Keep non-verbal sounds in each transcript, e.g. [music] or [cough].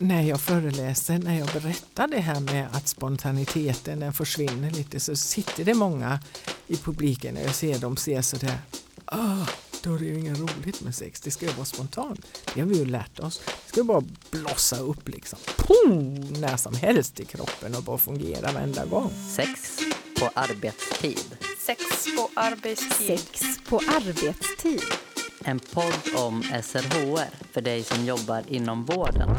när jag föreläser, när jag berättar det här med att spontaniteten den försvinner lite så sitter det många i publiken och jag ser dem se sådär, ah, då är det ju inget roligt med sex, det ska ju vara spontant. Det har vi ju lärt oss. Det ska bara blossa upp liksom, Pum, när som helst i kroppen och bara fungera varenda gång. Sex på arbetstid. Sex på arbetstid. Sex på arbetstid. En podd om SRHR för dig som jobbar inom vården.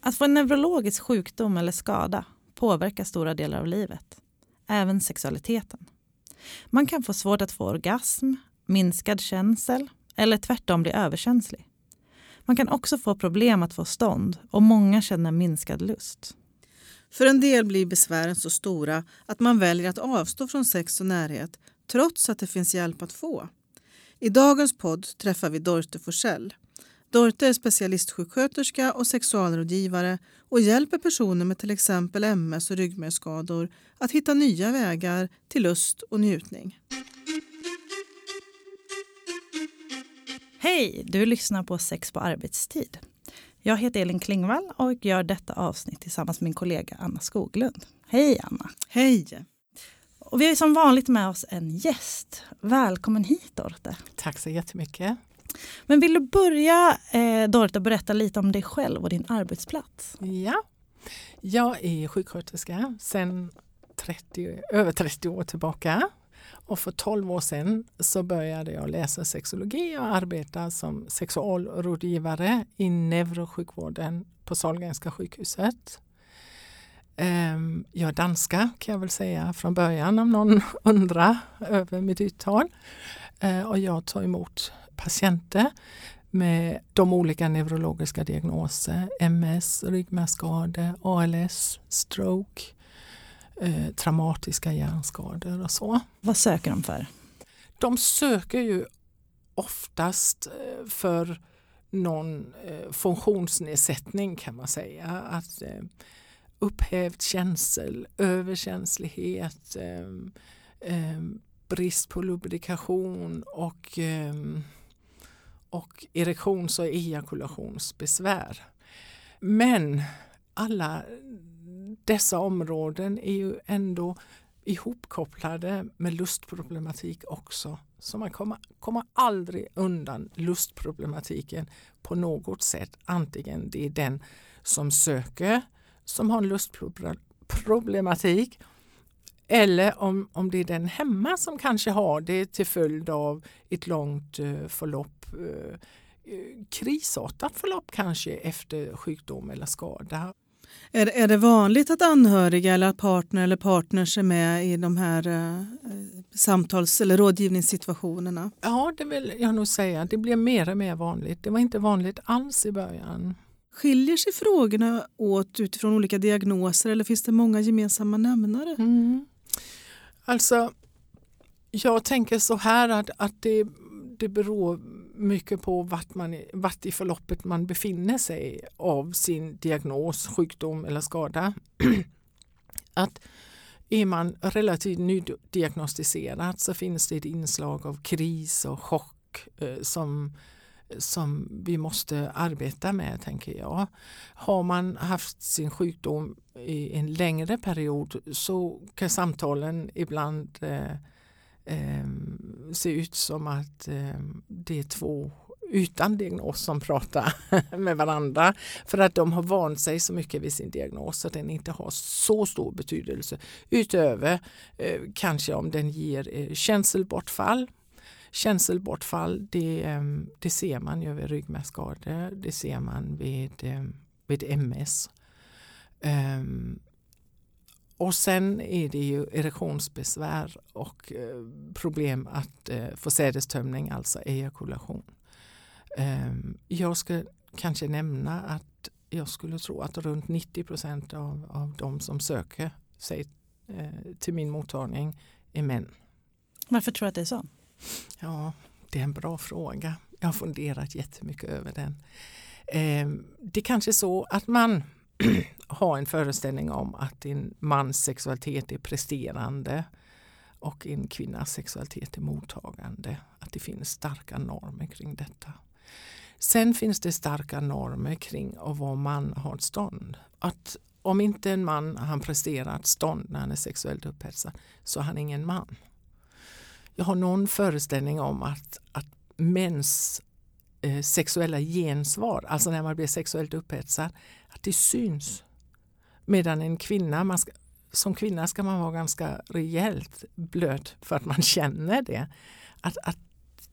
Att få en neurologisk sjukdom eller skada påverkar stora delar av livet, även sexualiteten. Man kan få svårt att få orgasm, minskad känsel eller tvärtom bli överkänslig. Man kan också få problem att få stånd och många känner minskad lust. För en del blir besvären så stora att man väljer att avstå från sex och närhet trots att det finns hjälp att få. I dagens podd träffar vi Dorte Forsell. Dorte är specialistsjuksköterska och sexualrådgivare och hjälper personer med till exempel MS och ryggmärgsskador att hitta nya vägar till lust och njutning. Hej! Du lyssnar på Sex på arbetstid. Jag heter Elin Klingvall och gör detta avsnitt tillsammans med min kollega Anna Skoglund. Hej Anna! Hej! Och vi har som vanligt med oss en gäst. Välkommen hit Dorte. Tack så jättemycket. Men vill du börja eh, Dorte berätta lite om dig själv och din arbetsplats? Ja, jag är sjuksköterska sedan 30, över 30 år tillbaka. Och för 12 år sedan så började jag läsa sexologi och arbeta som sexualrådgivare i neurosjukvården på Sahlgrenska sjukhuset. Ehm, jag är danska kan jag väl säga från början om någon [laughs] undrar över mitt uttal. Eh, och jag tar emot patienter med de olika neurologiska diagnoser, MS, ryggmärgsskador, ALS, stroke, eh, traumatiska hjärnskador och så. Vad söker de för? De söker ju oftast eh, för någon eh, funktionsnedsättning kan man säga. Att eh, upphävd känsel, överkänslighet, eh, eh, brist på lubrikation och, eh, och erektions och ejakulationsbesvär. Men alla dessa områden är ju ändå ihopkopplade med lustproblematik också. Så man kommer, kommer aldrig undan lustproblematiken på något sätt. Antingen det är den som söker som har en lustproblematik eller om, om det är den hemma som kanske har det till följd av ett långt eh, förlopp, eh, krisartat förlopp kanske efter sjukdom eller skada. Är, är det vanligt att anhöriga eller att partner eller partners är med i de här eh, samtals eller rådgivningssituationerna? Ja, det vill jag nog säga. Det blir mer och mer vanligt. Det var inte vanligt alls i början. Skiljer sig frågorna åt utifrån olika diagnoser eller finns det många gemensamma nämnare? Mm. Alltså, jag tänker så här att, att det, det beror mycket på vart, man, vart i förloppet man befinner sig av sin diagnos, sjukdom eller skada. [clears throat] att är man relativt nydiagnostiserad så finns det ett inslag av kris och chock eh, som, som vi måste arbeta med, tänker jag. Har man haft sin sjukdom i en längre period så kan samtalen ibland eh, eh, se ut som att eh, det är två utan diagnos som pratar [laughs] med varandra för att de har vant sig så mycket vid sin diagnos att den inte har så stor betydelse utöver eh, kanske om den ger eh, känselbortfall. Känselbortfall det, ehm, det ser man ju vid ryggmärgsskador, det ser man vid, ehm, vid MS. Um, ehm, och sen är det ju erektionsbesvär och eh, problem att eh, få sädestömning, alltså ejakulation. Ehm, jag ska kanske nämna att jag skulle tro att runt 90 procent av, av de som söker sig eh, till min mottagning är män. Varför tror du att det är så? Ja, det är en bra fråga. Jag har funderat jättemycket över den. Ehm, det kanske är så att man [clears throat] ha en föreställning om att en mans sexualitet är presterande och en kvinnas sexualitet är mottagande. Att det finns starka normer kring detta. Sen finns det starka normer kring att vara man har ett stånd. Att om inte en man han presterar ett stånd när han är sexuellt upphetsad så är han ingen man. Jag har någon föreställning om att, att mäns eh, sexuella gensvar, alltså när man blir sexuellt upphetsad, att det syns. Medan en kvinna, ska, som kvinna ska man vara ganska rejält blöt för att man [laughs] känner det. Att, att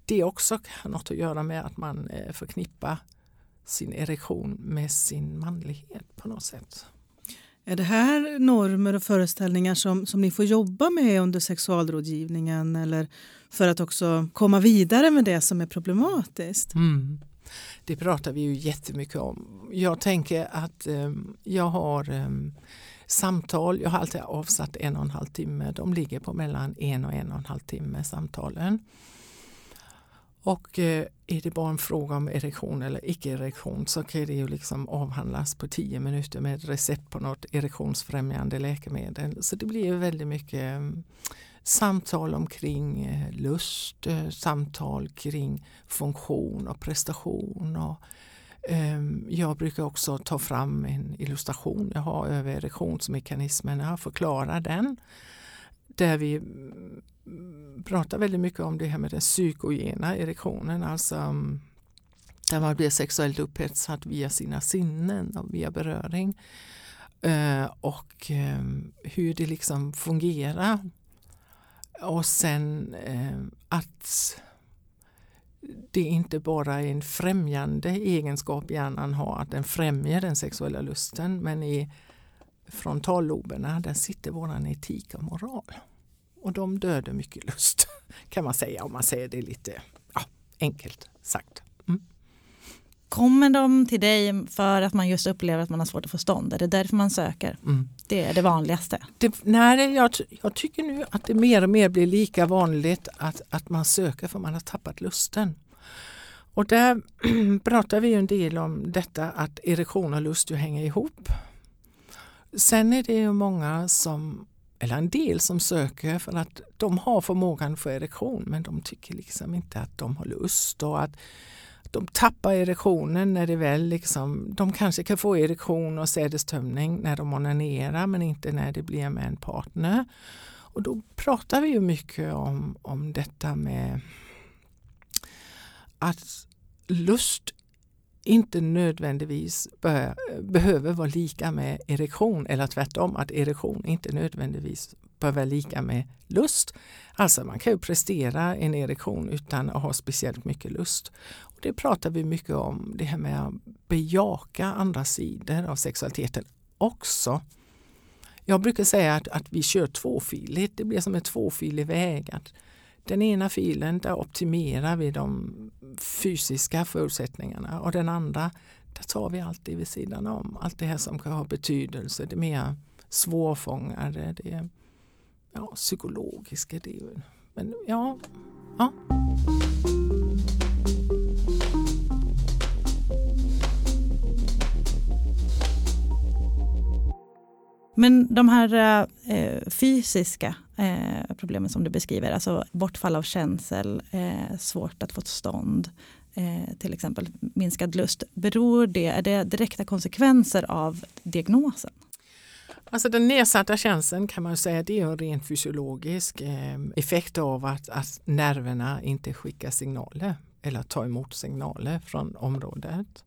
det också har något att göra med att man eh, förknippar sin erektion med sin manlighet på något sätt. Är det här normer och föreställningar som, som ni får jobba med under sexualrådgivningen eller för att också komma vidare med det som är problematiskt? Mm. Det pratar vi ju jättemycket om. Jag tänker att eh, jag har eh, samtal, jag har alltid avsatt en och en halv timme. De ligger på mellan en och en och en halv timme samtalen. Och eh, är det bara en fråga om erektion eller icke-erektion så kan det ju liksom avhandlas på tio minuter med recept på något erektionsfrämjande läkemedel. Så det blir ju väldigt mycket ehm, samtal omkring eh, lust, eh, samtal kring funktion och prestation. Och, ehm, jag brukar också ta fram en illustration jag har över erektionsmekanismerna och förklara den. Där vi mm, pratar väldigt mycket om det här med den psykogena erektionen, alltså mm, där man blir sexuellt upphetsad via sina sinnen och via beröring. Eh, och ehm, hur det liksom fungerar. Och sen eh, att det inte bara är en främjande egenskap hjärnan har, att den främjar den sexuella lusten, men i frontalloberna där sitter våran etik och moral. Och de dödar mycket lust [laughs] kan man säga om man säger det lite ja, enkelt sagt. Mm. Kommer de till dig för att man just upplever att man har svårt att få stånd? Är det därför man söker? Mm. Det är det vanligaste? Det, nej, jag, jag, tycker nu att det mer och mer blir lika vanligt att, att man söker för man har tappat lusten. Och där [clears throat] pratar vi en del om detta att erektion och lust ju hänger ihop. Sen är det ju många som eller en del som söker för att de har förmågan för erektion men de tycker liksom inte att de har lust och att de tappar erektionen när det väl liksom, de kanske kan få erektion och sädestömning när de onanerar men inte när det blir med en partner. Och då pratar vi ju mycket om, om detta med att lust inte nödvändigtvis be behöver vara lika med erektion eller tvärtom att erektion inte nödvändigtvis behöver vara lika med lust. Alltså man kan ju prestera en erektion utan att ha speciellt mycket lust. Det pratar vi mycket om, det här med att bejaka andra sidor av sexualiteten också. Jag brukar säga att, att vi kör tvåfiligt, det blir som en tvåfilig väg. Att den ena filen där optimerar vi de fysiska förutsättningarna och den andra där tar vi allt det vid sidan om. Allt det här som kan ha betydelse, det mer svårfångade, det ja, psykologiska. Det, men ja, ja. Men de här eh, fysiska eh, problemen som du beskriver, alltså bortfall av känsel, eh, svårt att få stånd, eh, till exempel minskad lust. Beror det, är det direkta konsekvenser av diagnosen? Alltså den nedsatta känseln kan man säga det är en rent fysiologisk eh, effekt av att, att nerverna inte skickar signaler eller tar emot signaler från området.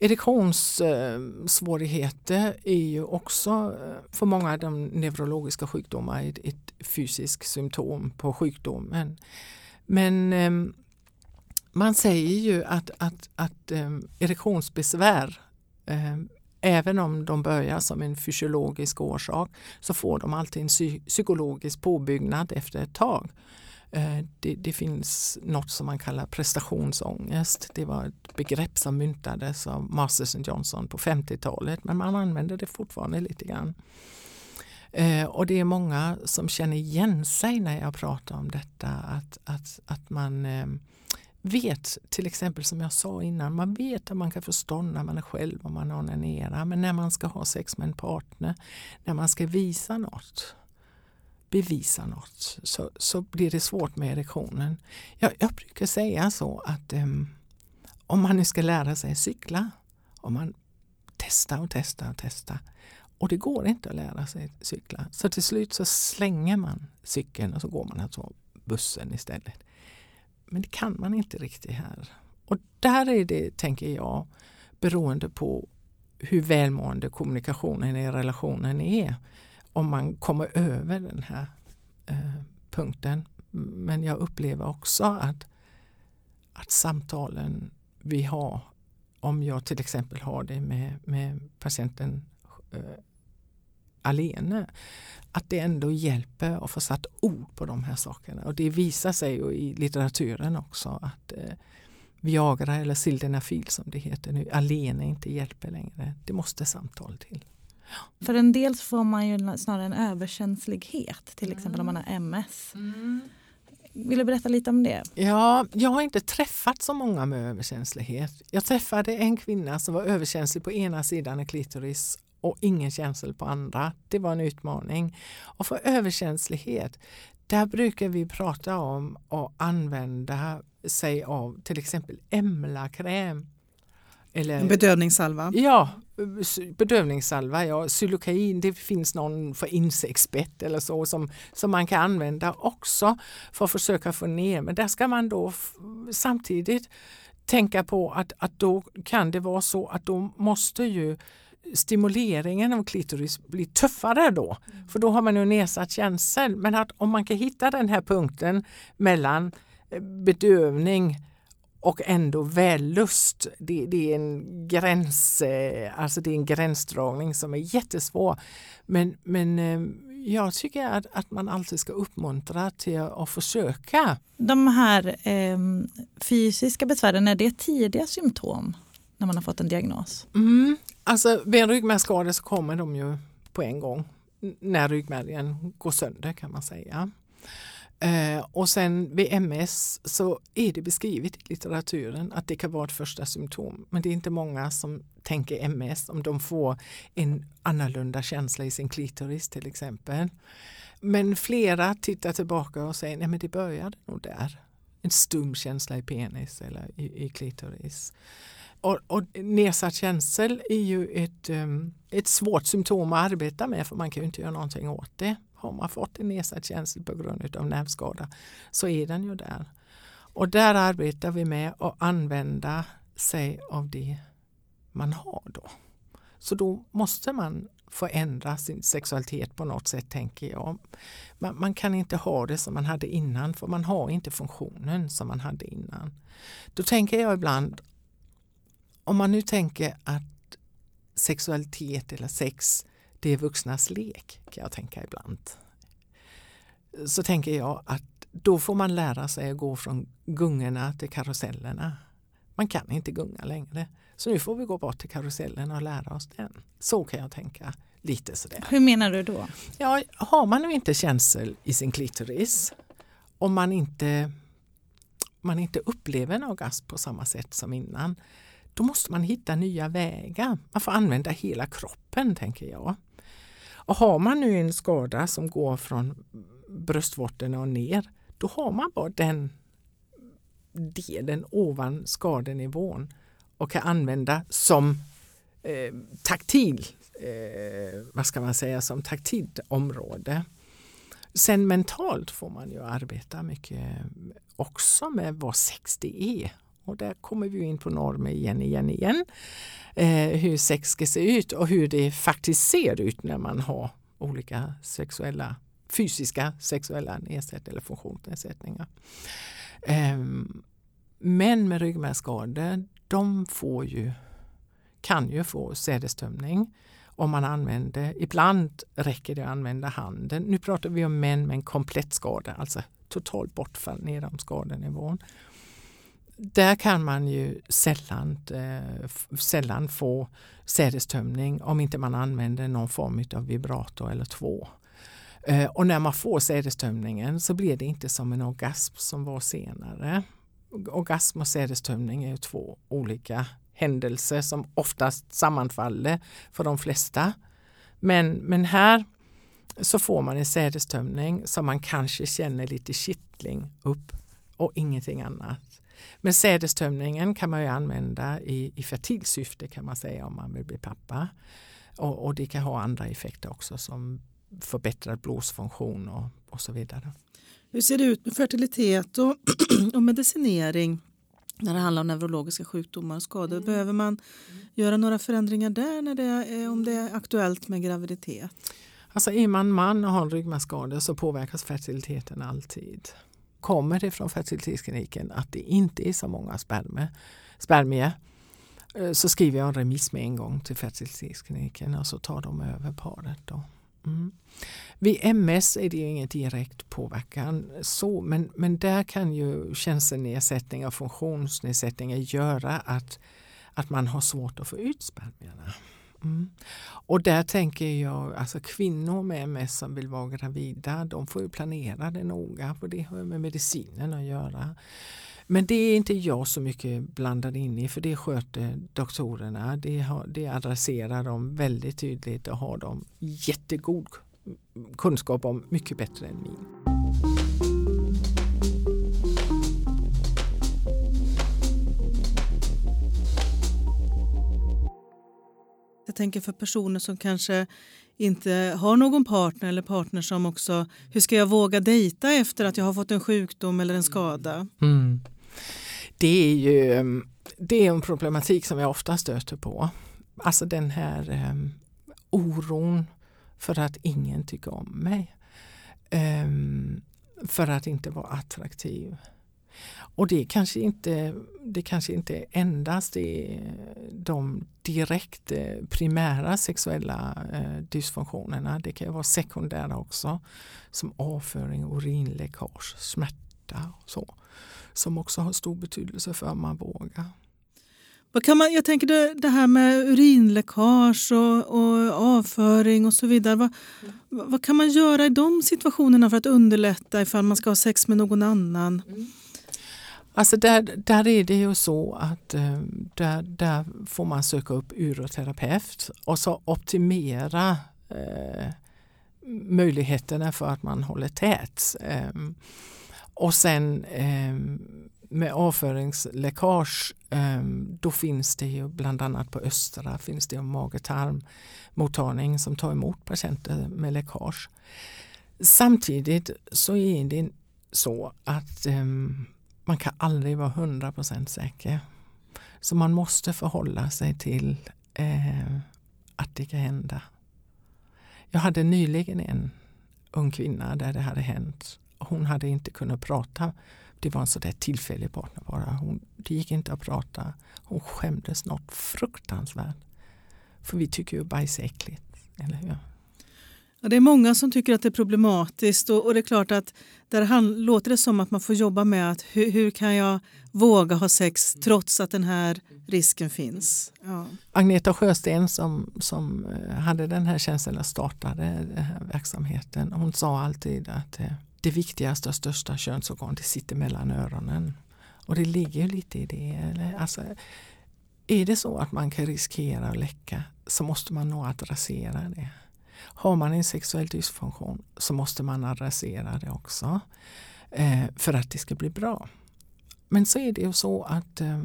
Erektionssvårigheter är ju också eh, för många av de neurologiska sjukdomar ett, ett fysiskt symptom på sjukdomen. Men ehm, man säger ju att, att, att ehm, erektionsbesvär ehm, Även om de börjar som en fysiologisk orsak så får de alltid en psykologisk påbyggnad efter ett tag. Eh, det, det, finns något som man kallar prestationsångest. Det var ett begrepp som myntades av Masters Johnson på 50-talet men man använder det fortfarande lite grann. Eh, och det är många som känner igen sig när jag pratar om detta att, att, att man eh, vet, till exempel som jag sa innan, man vet att man kan förstå när man är själv och man onanerar. Men när man ska ha sex med en partner, när man ska visa något, bevisa något, så, så blir det svårt med erektionen. Jag, jag brukar säga så att um, om man nu ska lära sig cykla, om man testar och testar och testar och det går inte att lära sig cykla. Så till slut så slänger man cykeln och så går man alltså bussen istället. Men det kan man inte riktigt här. Och där är det, tänker jag, beroende på hur välmående kommunikationen i relationen är. Om man kommer över den här eh, punkten. Men jag upplever också att, att samtalen vi har, om jag till exempel har det med, med patienten eh, alene, att det ändå hjälper att få satt ord på de här sakerna. Och det visar sig ju i litteraturen också att eh, Viagra eller sildenafil som det heter nu, alene inte hjälper längre. Det måste samtal till. För en del får man ju snarare en överkänslighet, till exempel mm. om man har MS. Mm. Vill du berätta lite om det? Ja, jag har inte träffat så många med överkänslighet. Jag träffade en kvinna som var överkänslig på ena sidan av klitoris och ingen känsel på andra. Det var en utmaning. Och för överkänslighet, där brukar vi prata om att använda sig av till exempel emlakräm. Eller, bedövningssalva? Ja, bedövningssalva. Ja. Xylokain, det finns någon för insektsbett eller så som, som man kan använda också för att försöka få ner. Men där ska man då samtidigt tänka på att, att då kan det vara så att då måste ju stimuleringen av klitoris blir tuffare då. Mm. För då har man ju nedsatt känsel. Men att om man kan hitta den här punkten mellan eh, bedövning och ändå vällust. Det, det, är en gräns, eh, alltså det är en gränsdragning som är jättesvår. Men, men eh, jag tycker att, att man alltid ska uppmuntra till att försöka. De här eh, fysiska besvären, är det tidiga symptom när man har fått en diagnos? Mm. Alltså vid en ryggmärgsskada så kommer de ju på en gång när ryggmärgen går sönder kan man säga. Eh, och sen vid MS så är det beskrivet i litteraturen att det kan vara ett första symptom. Men det är inte många som tänker MS om de får en annorlunda känsla i sin klitoris till exempel. Men flera tittar tillbaka och säger nej men det började nog där. En stum känsla i penis eller i, i klitoris. Och, och nedsatt känsel är ju ett, um, ett svårt symptom att arbeta med för man kan ju inte göra någonting åt det. Har man fått en nedsatt känsel på grund av nervskada så är den ju där. Och där arbetar vi med att använda sig av det man har då. Så då måste man förändra sin sexualitet på något sätt tänker jag. Man, man, kan inte ha det som man hade innan för man har inte funktionen som man hade innan. Då tänker jag ibland om man nu tänker att sexualitet eller sex det är vuxnas lek kan jag tänka ibland. Så tänker jag att då får man lära sig att gå från gungorna till karusellerna. Man kan inte gunga längre. Så nu får vi gå bort till karusellen och lära oss den. Så kan jag tänka lite sådär. Hur menar du då? Ja, har man nu inte känsel i sin klitoris, om man inte, man inte upplever en orgasm på samma sätt som innan, då måste man hitta nya vägar. Man får använda hela kroppen tänker jag. Och har man nu en skada som går från bröstvårtorna och ner, då har man bara den delen ovan skadenivån och kan använda som eh, taktil, eh, vad ska man säga, som taktilt område. Sen mentalt får man ju arbeta mycket också med vad sex det är och där kommer vi in på normer igen, igen, igen. Eh, hur sex ska se ut och hur det faktiskt ser ut när man har olika sexuella, fysiska sexuella nedsättningar eller funktionsnedsättningar. Eh, män med ryggmärgsskador, de får ju, kan ju få sädestömning om man använder, ibland räcker det att använda handen. Nu pratar vi om män med en komplett skada, alltså totalt bortfall nedanför skadenivån där kan man ju sällan, eh, sällan få sädestömning om inte man använder någon form av vibrator eller två. Eh, och när man får sädestömningen så blir det inte som en orgasm som var senare. orgasm och sädestömning är ju två olika händelser som oftast sammanfaller för de flesta. Men, men här så får man en sädestömning som man kanske känner lite kittling upp och ingenting annat. Men sädestömningen kan man ju använda i, i fertilsyfte kan man säga om man vill bli pappa. Och, och det kan ha andra effekter också som förbättrad blodsfunktion och, och så vidare. Hur ser det ut med fertilitet och, [clears throat] och medicinering när det handlar om neurologiska sjukdomar och skador? Mm. Behöver man göra några förändringar där när det är, om det är aktuellt med graviditet? Alltså är man man och har en ryggmärgsskada så påverkas fertiliteten alltid. Kommer det från fertilitetskliniken att det inte är så många spermier, spermier eh, så skriver jag en remiss med en gång till fertilitetskliniken och så tar de över paret. Då. Mm. Vid MS är det ingen direkt påverkan så men, men där kan ju känselnedsättning och funktionsnedsättningar göra att, att man har svårt att få ut spermierna. Mm. Och där tänker jag, alltså kvinnor med MS som vill vara gravida, de får ju planera det noga för det har med medicinen att göra. Men det är inte jag så mycket blandad in i för det sköter doktorerna. Det, har, det adresserar de väldigt tydligt och har de jättegod kunskap om, mycket bättre än min. Tänker för personer som kanske inte har någon partner eller partner som också, hur ska jag våga dejta efter att jag har fått en sjukdom eller en skada? Mm. Det är ju ehm, det är en problematik som jag ofta stöter på. Alltså den här um, oron för att ingen tycker om mig. Um, för att inte vara attraktiv. Och det kanske inte, det kanske inte endast är de direkt eh, primära sexuella eh, dysfunktionerna. Det kan vara sekundära också som avföring, urinläckage, smärta och så. Som också har stor betydelse för om man vågar. Vad kan man, jag tänker det, det här med urinläckage och, och avföring och så vidare. Vad, vad kan man göra i de situationerna för att underlätta ifall man ska ha sex med någon annan? Mm. Alltså där, där är det ju så att eh, där, där får man söka upp uroterapeut och så optimera eh, möjligheterna för att man håller tät. Eh, och sen eh, med avföringsläckage ehm, då finns det ju bland annat på Östra finns det en mage-tarmmottagning som tar emot patienter med läckage. Samtidigt så är det så att ehm, man kan aldrig vara 100% säker. Så man måste förhålla sig till eh, att det kan hända. Jag hade nyligen en ung kvinna där det hade hänt. Hon hade inte kunnat prata. Det var en sån där tillfällig partner bara. Hon, det gick inte att prata. Hon skämdes något fruktansvärt. För vi tycker ju bajs är äckligt. Eller hur? Ja, det är många som tycker att det är problematiskt och, och det är klart att där han, låter det som att man får jobba med att hur, hur, kan jag våga ha sex trots att den här risken finns. Ja. Agneta Sjösten som, som eh, hade den här känslan och startade den här verksamheten hon sa alltid att eh, det viktigaste och största könsorganet sitter mellan öronen. Och det ligger lite i det. Alltså, är det så att man kan riskera att läcka så måste man nog adressera det. Har man en sexuell dysfunktion så måste man adressera det också eh, för att det ska bli bra. Men så är det ju så att eh,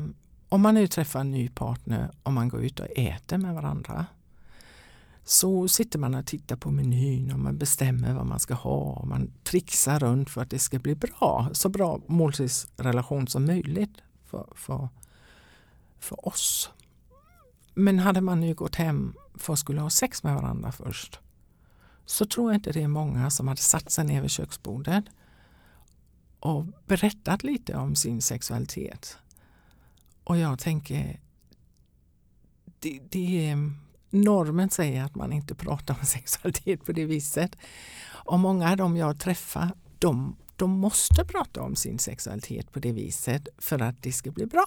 om man nu träffar en ny partner och man går ut och äter med varandra så sitter man och tittar på menyn och man bestämmer vad man ska ha och man trixar runt för att det ska bli bra. Så bra måltidsrelation som möjligt för, för, för oss. Men hade man nu gått hem för att skulle ha sex med varandra först så tror jag inte det är många som hade satt sig ner vid köksbordet och berättat lite om sin sexualitet. Och jag tänker, det, det är, normen säger att man inte pratar om [laughs] sexualitet på det viset. Och många av dem jag träffar, de, de måste prata om sin sexualitet på det viset för att det ska bli bra.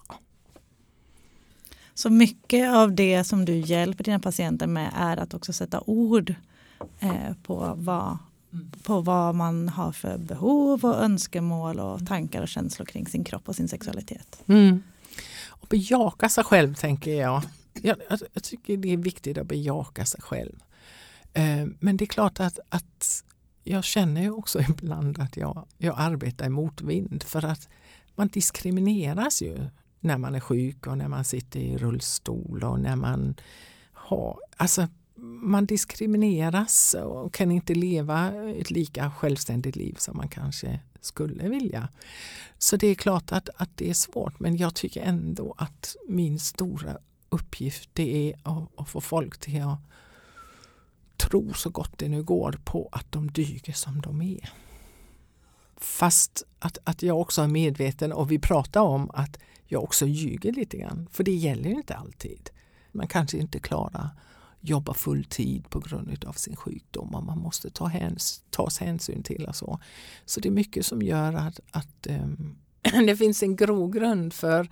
Så mycket av det som du hjälper dina patienter med är att också sätta ord eh, på vad, på vad man har för behov och önskemål och tankar och känslor kring sin kropp och sin sexualitet. Mm. Och bejaka sig själv tänker jag. Jag, jag, jag tycker det är viktigt att bejaka sig själv. Eh, men det är klart att, att jag känner ju också [laughs] ibland att jag, jag arbetar i motvind för att man diskrimineras ju när man är sjuk och när man sitter i rullstol och när man har, alltså man diskrimineras och kan inte leva ett lika självständigt liv som man kanske skulle vilja. Så det är klart att, att det är svårt men jag tycker ändå att min stora uppgift det är att, att få folk till att tro så gott det nu går på att de dyger som de är. Fast att, att jag också är medveten och vi pratar om att jag också ljuger lite grann. För det gäller inte alltid. Man kanske inte klarar jobba full tid på grund av sin sjukdom och man måste ta häns, tas hänsyn till och så. Så det är mycket som gör att, att um, [clears throat] det finns en grogrund för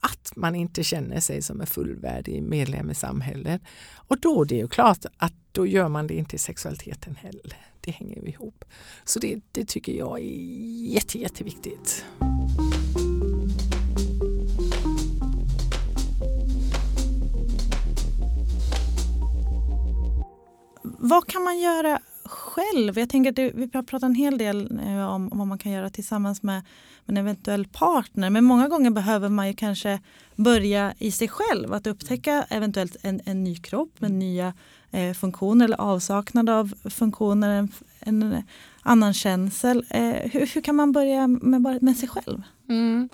att man inte känner sig som en fullvärdig medlem i samhället. Och då är det ju klart att då gör man det inte i sexualiteten heller. Det hänger ihop. Så det, det tycker jag är jätte, jätteviktigt. Vad kan man göra själv? Jag tänker att det, vi pratat en hel del eh, om, vad man kan göra tillsammans med, med en eventuell partner. Men många gånger behöver man ju kanske börja i sig själv. Att upptäcka eventuellt en, en ny kropp med nya eh, funktioner eller avsaknad av funktioner. En, en annan känsel. Eh, hur, hur, kan man börja med, med sig själv? Mm.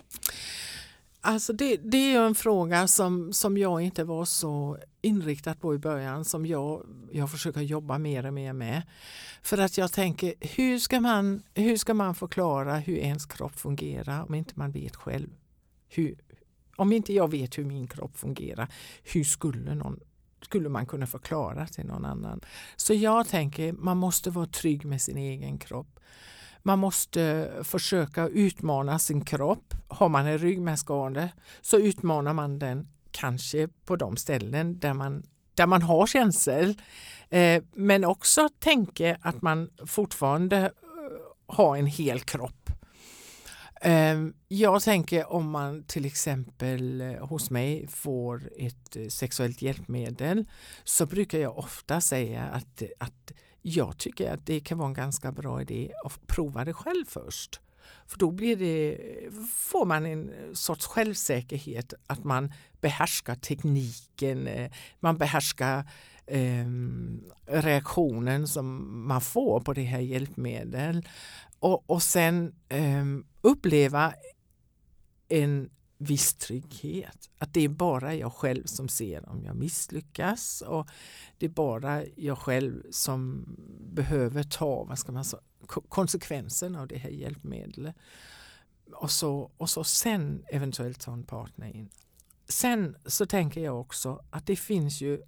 Alltså det, det är en fråga som, som jag inte var så inriktad på i början som jag, jag försöker jobba mer och mer med. För att jag tänker, hur ska man, hur ska man förklara hur ens kropp fungerar om inte man vet själv? Hur, om inte jag vet hur min kropp fungerar, hur skulle, någon, skulle man kunna förklara till någon annan? Så jag tänker, man måste vara trygg med sin egen kropp. Man måste försöka utmana sin kropp. Har man en ryggmärgsskada så utmanar man den kanske på de ställen där man, där man har känsel. Eh, men också tänka att man fortfarande eh, har en hel kropp. Eh, jag tänker om man till exempel hos mig får ett sexuellt hjälpmedel så brukar jag ofta säga att, att jag tycker att det kan vara en ganska bra idé att prova det själv först. För då blir det, får man en sorts självsäkerhet att man behärskar tekniken, eh, man behärskar eh, reaktionen som man får på det här hjälpmedel. Och, och sen eh, uppleva en viss trygghet. Att det är bara jag själv som ser om jag misslyckas och det är bara jag själv som behöver ta vad ska man säga, konsekvensen av det här hjälpmedlet. Och så, och så sen eventuellt ta en partner in. Sen så tänker jag också att det finns ju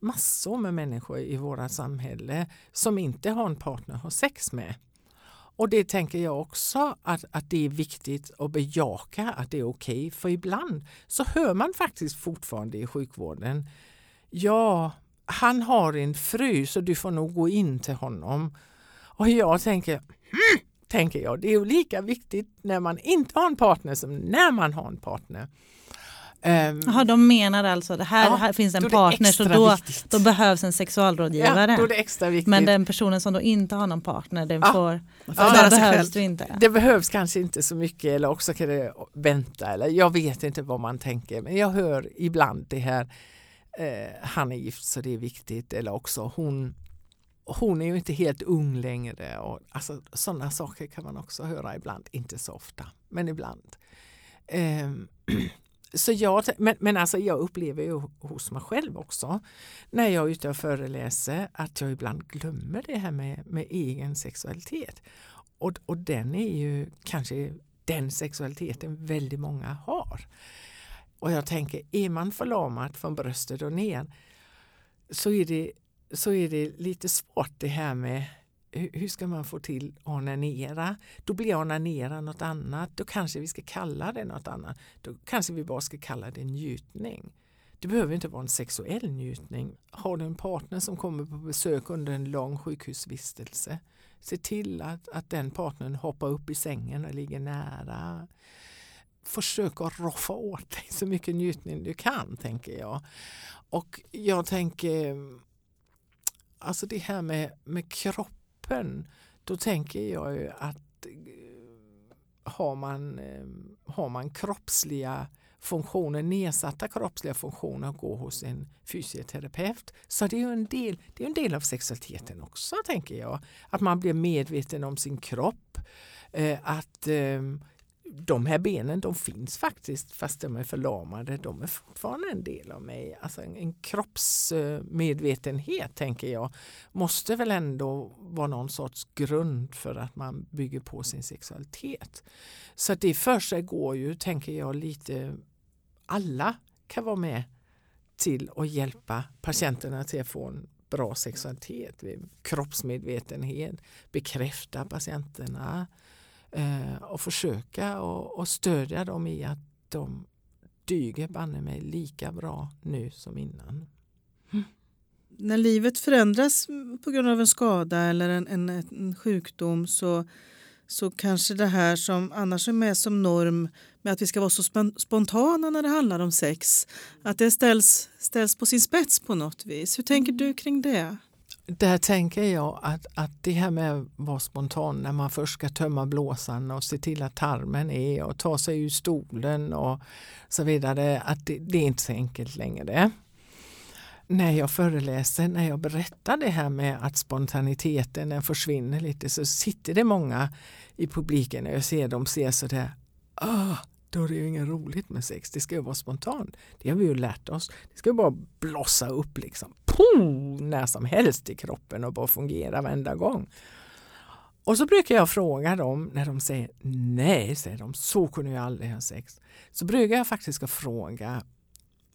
massor med människor i våra samhälle som inte har en partner att ha sex med. Och det tänker jag också att, att det är viktigt att bejaka att det är okej. Okay. För ibland så hör man faktiskt fortfarande i sjukvården Ja, han har en fru så du får nog gå in till honom. Och jag tänker, hmm, tänker jag, det är lika viktigt när man inte har en partner som när man har en partner. Um, Aha, de menar alltså att här, ja, här finns en partner så då, då behövs en sexualrådgivare. Ja, då är det extra viktigt. Men den personen som då inte har någon partner den ja. får, ja, det behövs du inte. Det behövs kanske inte så mycket eller också kan det vänta eller jag vet inte vad man tänker men jag hör ibland det här eh, han är gift så det är viktigt eller också hon hon är ju inte helt ung längre. Och, alltså, sådana saker kan man också höra ibland, inte så ofta, men ibland. Um, så jag, men, men alltså jag upplever ju hos mig själv också när jag är ute och föreläser att jag ibland glömmer det här med, med egen sexualitet. Och, och den är ju kanske den sexualiteten väldigt många har. Och jag tänker, är man förlamad från bröstet och ner så är det så är det lite svårt det här med hur ska man få till onanera? Då blir onanera något annat. Då kanske vi ska kalla det något annat. Då kanske vi bara ska kalla det njutning. Det behöver inte vara en sexuell njutning. Har du en partner som kommer på besök under en lång sjukhusvistelse, se till att, att den partnern hoppar upp i sängen och ligger nära. Försök att roffa åt dig så mycket njutning du kan, tänker jag. Och jag tänker, alltså det här med, med kroppen, då tänker jag ju att eh, har man, eh, har man kroppsliga funktioner, nedsatta kroppsliga funktioner och gå hos en fysioterapeut. Så det är en del, det är en del av sexualiteten också tänker jag. Att man blir medveten om sin kropp. Eh, att de här benen de finns faktiskt fast de är förlamade. De är fortfarande en del av mig. Alltså en, en kroppsmedvetenhet tänker jag måste väl ändå vara någon sorts grund för att man bygger på sin sexualitet. Så det för sig går ju, tänker jag, lite alla kan vara med till att hjälpa patienterna till att få en bra sexualitet, kroppsmedvetenhet, bekräfta patienterna eh, och försöka och, och stödja dem i att de dyger banne mig lika bra nu som innan. Mm. När livet förändras på grund av en skada eller en, en, en sjukdom så så kanske det här som annars är med som norm med att vi ska vara så spontana när det handlar om sex, att det ställs, ställs på sin spets på något vis. Hur tänker du kring det? Där tänker jag att, att det här med att vara spontan när man först ska tömma blåsan och se till att tarmen är och ta sig ur stolen och så vidare, att det, det är inte så enkelt längre när jag föreläser, när jag berättar det här med att spontaniteten den försvinner lite så sitter det många i publiken och jag ser dem se sådär, Åh, då är det ju inget roligt med sex, det ska ju vara spontant. Det har vi ju lärt oss. Det ska ju bara blossa upp liksom, Pum! när som helst i kroppen och bara fungera varenda gång. Och så brukar jag fråga dem när de säger nej, säger de, så kunde jag aldrig ha sex. Så brukar jag faktiskt fråga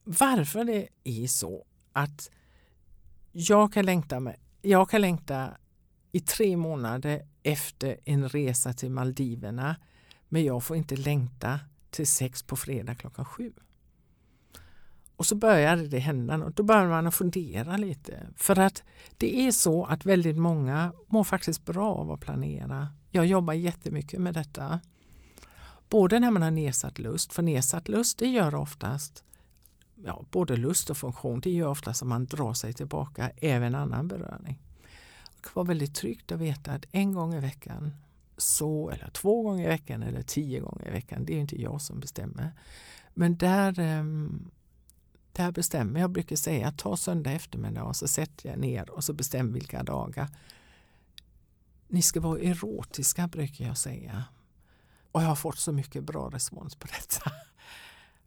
varför det är så att jag kan längta, med, jag kan längta i tre månader efter en resa till Maldiverna men jag får inte längta till sex på fredag klockan sju. Och så började det hända något. Då började man fundera lite. För att det är så att väldigt många mår faktiskt bra av att planera. Jag jobbar jättemycket med detta. Både när man har nedsatt lust, för nedsatt lust det gör oftast ja, både lust och funktion, det gör ofta att man drar sig tillbaka även annan beröring. Det var väldigt tryggt att veta att en gång i veckan, så, eller två gånger i veckan eller tio gånger i veckan, det är inte jag som bestämmer. Men där, ehm, där bestämmer jag, brukar säga ta söndag eftermiddag och så sätter jag ner och så bestämmer vilka dagar. Ni ska vara erotiska brukar jag säga. Och jag har fått så mycket bra respons på detta.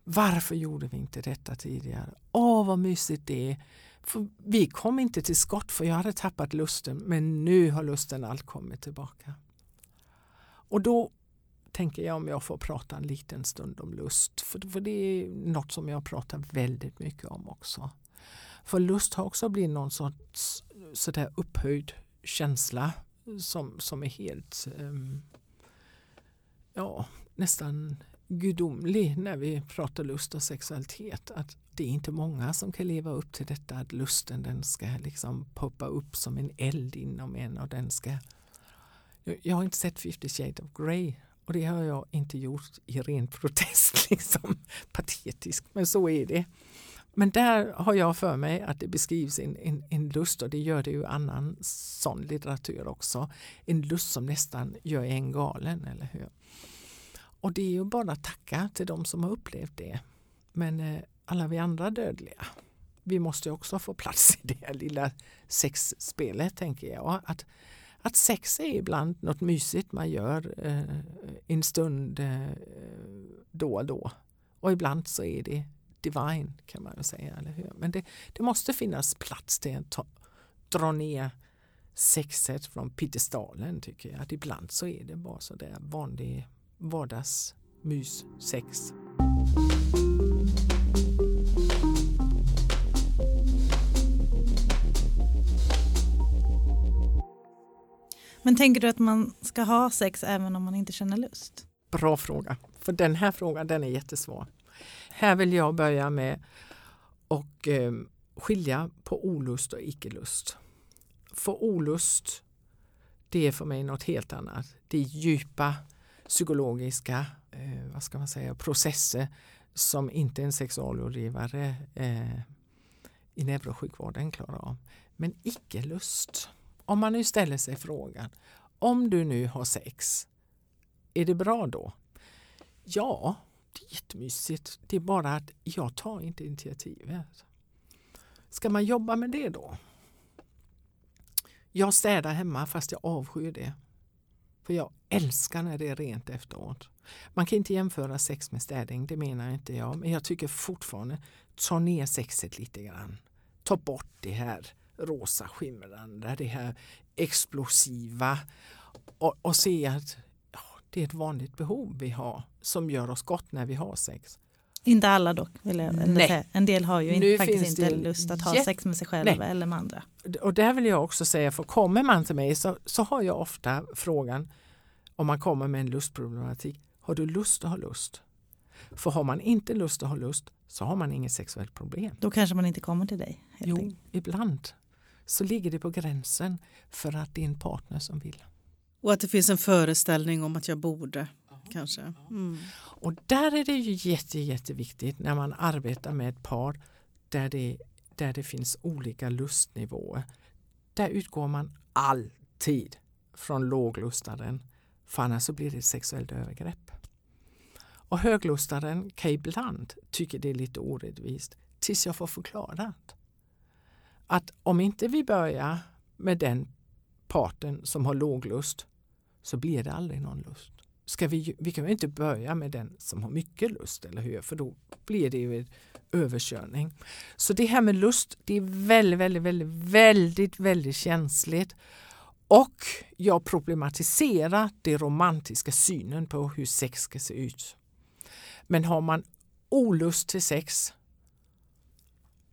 Varför gjorde vi inte detta tidigare? Åh, vad mysigt det är. För vi kom inte till skott för jag hade tappat lusten men nu har lusten allt kommit tillbaka. Och då tänker jag om jag får prata en liten stund om lust. För, för det är något som jag pratar väldigt mycket om också. För lust har också blivit någon sorts sådär upphöjd känsla som, som är helt um, ja, nästan gudomlig när vi pratar lust och sexualitet. Att det är inte många som kan leva upp till detta att lusten den ska liksom poppa upp som en eld inom en och den ska jag har inte sett 50 shades of Grey och det har jag inte gjort i ren protest, [laughs] liksom patetiskt, men så är det. Men där har jag för mig att det beskrivs en, en, en lust och det gör det ju annan sån litteratur också. En lust som nästan gör en galen, eller hur? Och det är ju bara att tacka till de som har upplevt det. Men eh, alla vi andra dödliga, vi måste också få plats i det lilla sexspelet tänker jag. Att, att sex är ibland något mysigt man gör eh, en stund eh, då och då. Och ibland så är det divine kan man säga. Eller hur? Men det, det måste finnas plats till att ta, dra ner sexet från piedestalen tycker jag. Att ibland så är det bara sådär vanlig vardagsmys sex. Men tänker du att man ska ha sex även om man inte känner lust? Bra fråga, för den här frågan den är jättesvår. Här vill jag börja med och eh, skilja på olust och icke-lust. För olust, det är för mig något helt annat. Det är djupa psykologiska eh, vad ska man säga, processer som inte en sexualrådgivare eh, i neurosjukvården klarar av. Men icke-lust, om man nu ställer sig frågan, om du nu har sex, är det bra då? Ja, det är jättemysigt. Det är bara att jag tar inte initiativet. Ska man jobba med det då? Jag städar hemma fast jag avskyr det. För jag älskar när det är rent efteråt. Man kan inte jämföra sex med städning, det menar inte jag. Men jag tycker fortfarande, ta ner sexet lite grann. Ta bort det här rosa skimrande, det här explosiva och, och se att ja, det är ett vanligt behov vi har som gör oss gott när vi har sex. Inte alla dock, vill jag Nej. säga. En del har ju inte, faktiskt inte lust att ha sex med sig själva eller med andra. Och där vill jag också säga, för kommer man till mig så, så har jag ofta frågan om man kommer med en lustproblematik. Har du lust att ha lust? För har man inte lust att ha lust så har man inget sexuellt problem. Då kanske man inte kommer till dig. Jo, enkelt. ibland så ligger det på gränsen för att det är en partner som vill. Och att det finns en föreställning om att jag borde. Kanske. Mm. Och där är det ju jätte, jätteviktigt när man arbetar med ett par där det, där det finns olika lustnivåer. Där utgår man alltid från låglustaren för annars så blir det ett sexuellt övergrepp. Och höglustaren kan ibland tycka det är lite orättvist tills jag får förklarat. Att om inte vi börjar med den parten som har låg lust så blir det aldrig någon lust. Ska vi, vi kan ju inte börja med den som har mycket lust, eller hur? För då blir det ju en överkörning. Så det här med lust, det är väldigt, väldigt, väldigt, väldigt, väldigt känsligt. Och jag problematiserar den romantiska synen på hur sex ska se ut. Men har man olust till sex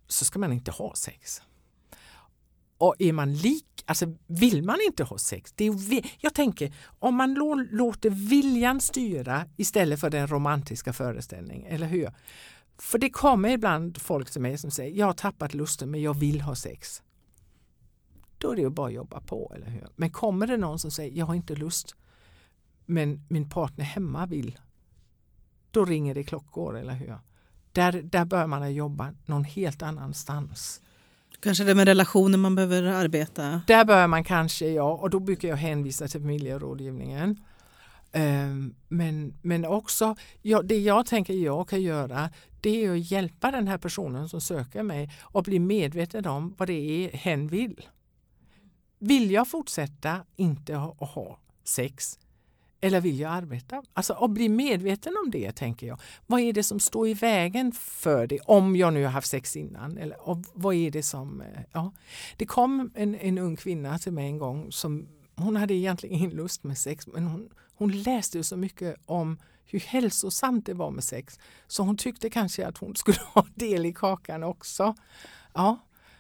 så ska man inte ha sex. Och är man lik, alltså vill man inte ha sex, det är, jag tänker om man låter viljan styra istället för den romantiska föreställningen, eller hur? För det kommer ibland folk till mig som säger jag har tappat lusten men jag vill ha sex. Då är det ju bara att jobba på, eller hur? Men kommer det någon som säger jag har inte lust men min partner hemma vill, då ringer det klockor, eller hur? Där, där bör man jobba någon helt annanstans. Kanske det med relationer man behöver arbeta. Där börjar man kanske, ja, och då brukar jag hänvisa till familjerådgivningen. Ehm, men, men också, ja, det jag tänker jag kan göra det är att hjälpa den här personen som söker mig och bli medveten om vad det är hen vill. Vill jag fortsätta inte ha, att ha sex eller vill jag arbeta? Alltså att bli medveten om det tänker jag. Vad är det som står i vägen för det om jag nu har haft sex innan? Eller, och vad är det som, eh, ja. Det kom en, en ung kvinna till mig en gång som hon hade egentligen ingen lust med sex men hon, hon läste så mycket om hur hälsosamt det var med sex så hon tyckte kanske att hon skulle [laughs] ha del i kakan också. Ja.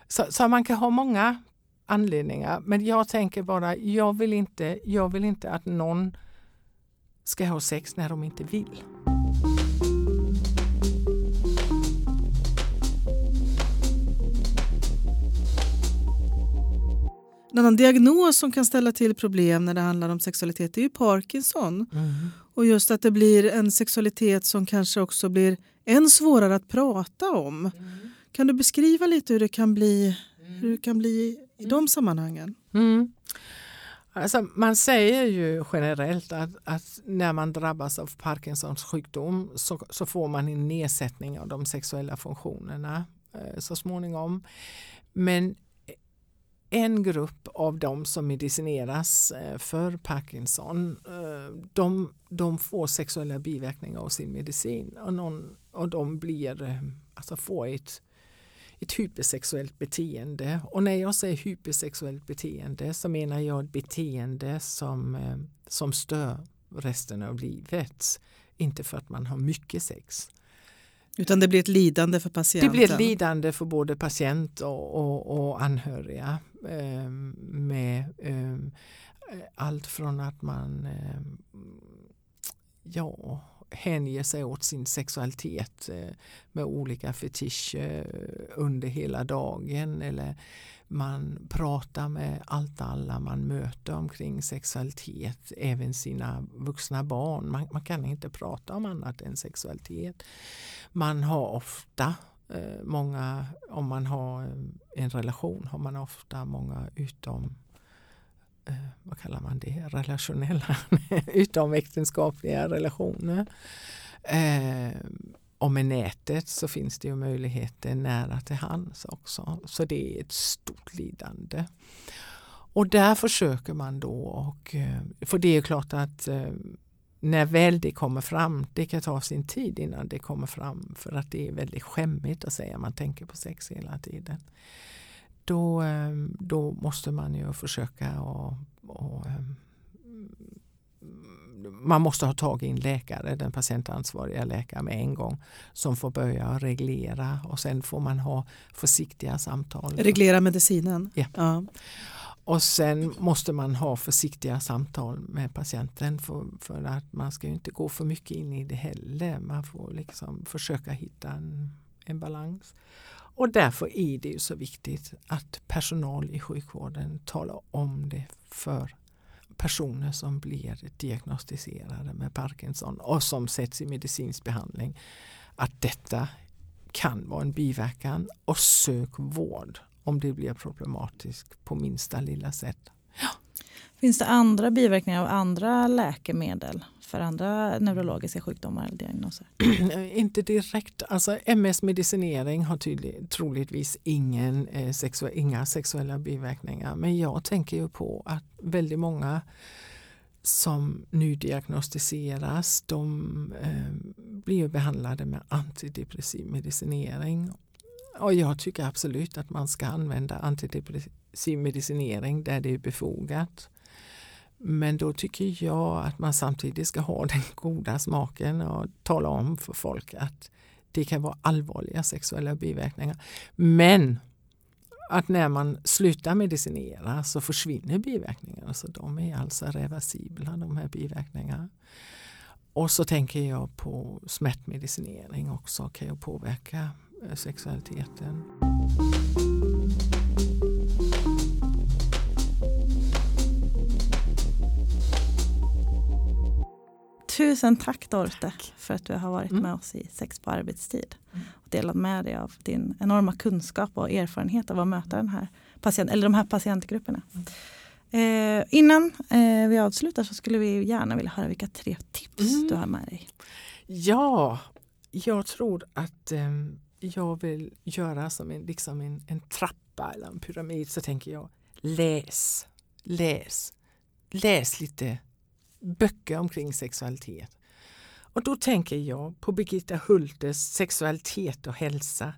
Så, så man kan ha många anledningar men jag tänker bara jag vill inte, jag vill inte att någon ska ha sex när de inte vill. En annan diagnos som kan ställa till problem när det handlar om sexualitet är ju Parkinson. Och just att det blir en sexualitet som kanske också blir än svårare att prata om. Kan du beskriva lite hur det kan bli, hur det kan bli i de sammanhangen? Mm. Alltså, man säger ju generellt att, att när man drabbas av Parkinsons sjukdom så, så får man en nedsättning av de sexuella funktionerna eh, så småningom. Men en grupp av de som medicineras eh, för Parkinson eh, de, de får sexuella biverkningar av sin medicin och, någon, och de blir, eh, alltså får ett ett hypersexuellt beteende. Och när jag säger hypersexuellt beteende så menar jag ett beteende som, eh, som stör resten av livet. Inte för att man har mycket sex. Utan det blir ett lidande för Det patienten. blir ett lidande för både patient och, och, och anhöriga. Eh, med eh, allt från att man eh, ja, hänger sig åt sin sexualitet eh, med olika fetischer under hela dagen eller man pratar med allt alla man möter omkring sexualitet, även sina vuxna barn. Man, man kan inte prata om annat än sexualitet. Man har ofta eh, många, om man har en relation, har man ofta många utom Eh, vad kallar man det, relationella, [laughs] utomäktenskapliga relationer. Eh, och med nätet så finns det ju möjligheter nära till hands också. Så det är ett stort lidande. Och där försöker man då, och, eh, för det är klart att eh, när väl det kommer fram, det kan ta sin tid innan det kommer fram för att det är väldigt skämmigt att säga man tänker på sex hela tiden. Då, eh, då måste man ju försöka och, och man måste ha tag i en läkare, den patientansvariga läkaren med en gång som får börja reglera och sen får man ha försiktiga samtal. Reglera medicinen? Ja. ja. Och sen måste man ha försiktiga samtal med patienten för, för att man ska inte gå för mycket in i det heller. Man får liksom försöka hitta en, en balans. Och därför är det ju så viktigt att personal i sjukvården talar om det för personer som blir diagnostiserade med Parkinson och som sätts i medicinsk behandling att detta kan vara en biverkan och sök vård om det blir problematiskt på minsta lilla sätt. Ja. Finns det andra biverkningar av andra läkemedel för andra neurologiska sjukdomar eller diagnoser? [clears throat] Inte direkt. Alltså MS-medicinering har tydlig, troligtvis ingen, eh, sexu inga sexuella biverkningar. Men jag tänker ju på att väldigt många som nu diagnostiseras de eh, blir behandlade med antidepressiv medicinering. Och jag tycker absolut att man ska använda antidepressiv medicinering där det är befogat. Men då tycker jag att man samtidigt ska ha [laughs] den goda smaken och tala om för folk att det kan vara allvarliga sexuella biverkningar. Men att när man slutar medicinera så försvinner biverkningarna. Så de är alltså reversibla de här biverkningarna. Och så tänker jag på smärtmedicinering också kan ju påverka eh, sexualiteten. Tusen tack Dorte tack. för att du har varit mm. med oss i Sex på arbetstid. Mm. Och delat med dig av din enorma kunskap och erfarenhet av att möta den här patient, eller de här patientgrupperna. Mm. Eh, innan eh, vi avslutar så skulle vi gärna vilja höra vilka tre tips mm. du har med dig. Ja, jag tror att eh, jag vill göra som en, liksom en, en trappa eller en pyramid så tänker jag läs, läs, läs lite böcker omkring sexualitet. Och då tänker jag på Birgitta Hultes Sexualitet och hälsa.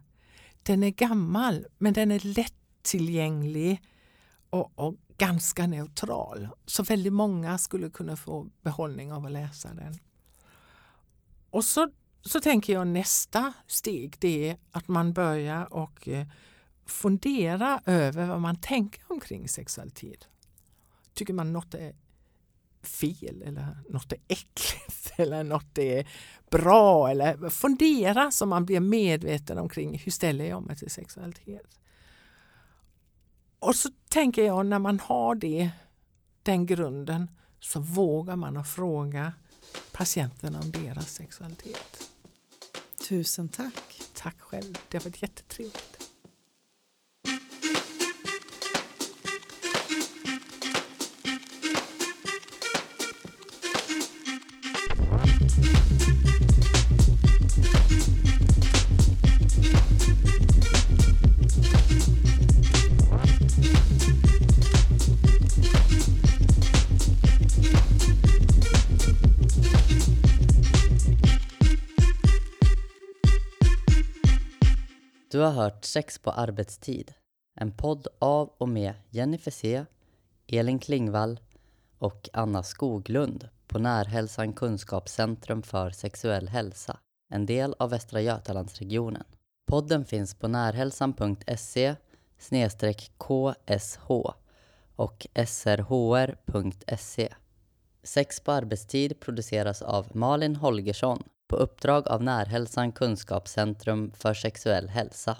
Den är gammal men den är lättillgänglig och, och ganska neutral. Så väldigt många skulle kunna få behållning av att läsa den. Och så, så tänker jag nästa steg det är att man börjar och eh, fundera över vad man tänker omkring sexualitet. Tycker man något är fel eller något är äckligt [laughs] eller något är bra eller fundera så man blir medveten omkring hur ställer jag mig till sexualitet. Och så tänker jag när man har det, den grunden så vågar man att fråga patienterna om deras sexualitet. Tusen tack. Tack själv. Det har varit jättetrevligt. Har hört Sex på arbetstid, en podd av och med Jennifer C, Elin Klingvall och Anna Skoglund på Närhälsan Kunskapscentrum för sexuell hälsa, en del av Västra Götalandsregionen. Podden finns på närhälsan.se ksh och srhr.se. Sex på arbetstid produceras av Malin Holgersson på uppdrag av Närhälsan Kunskapscentrum för sexuell hälsa.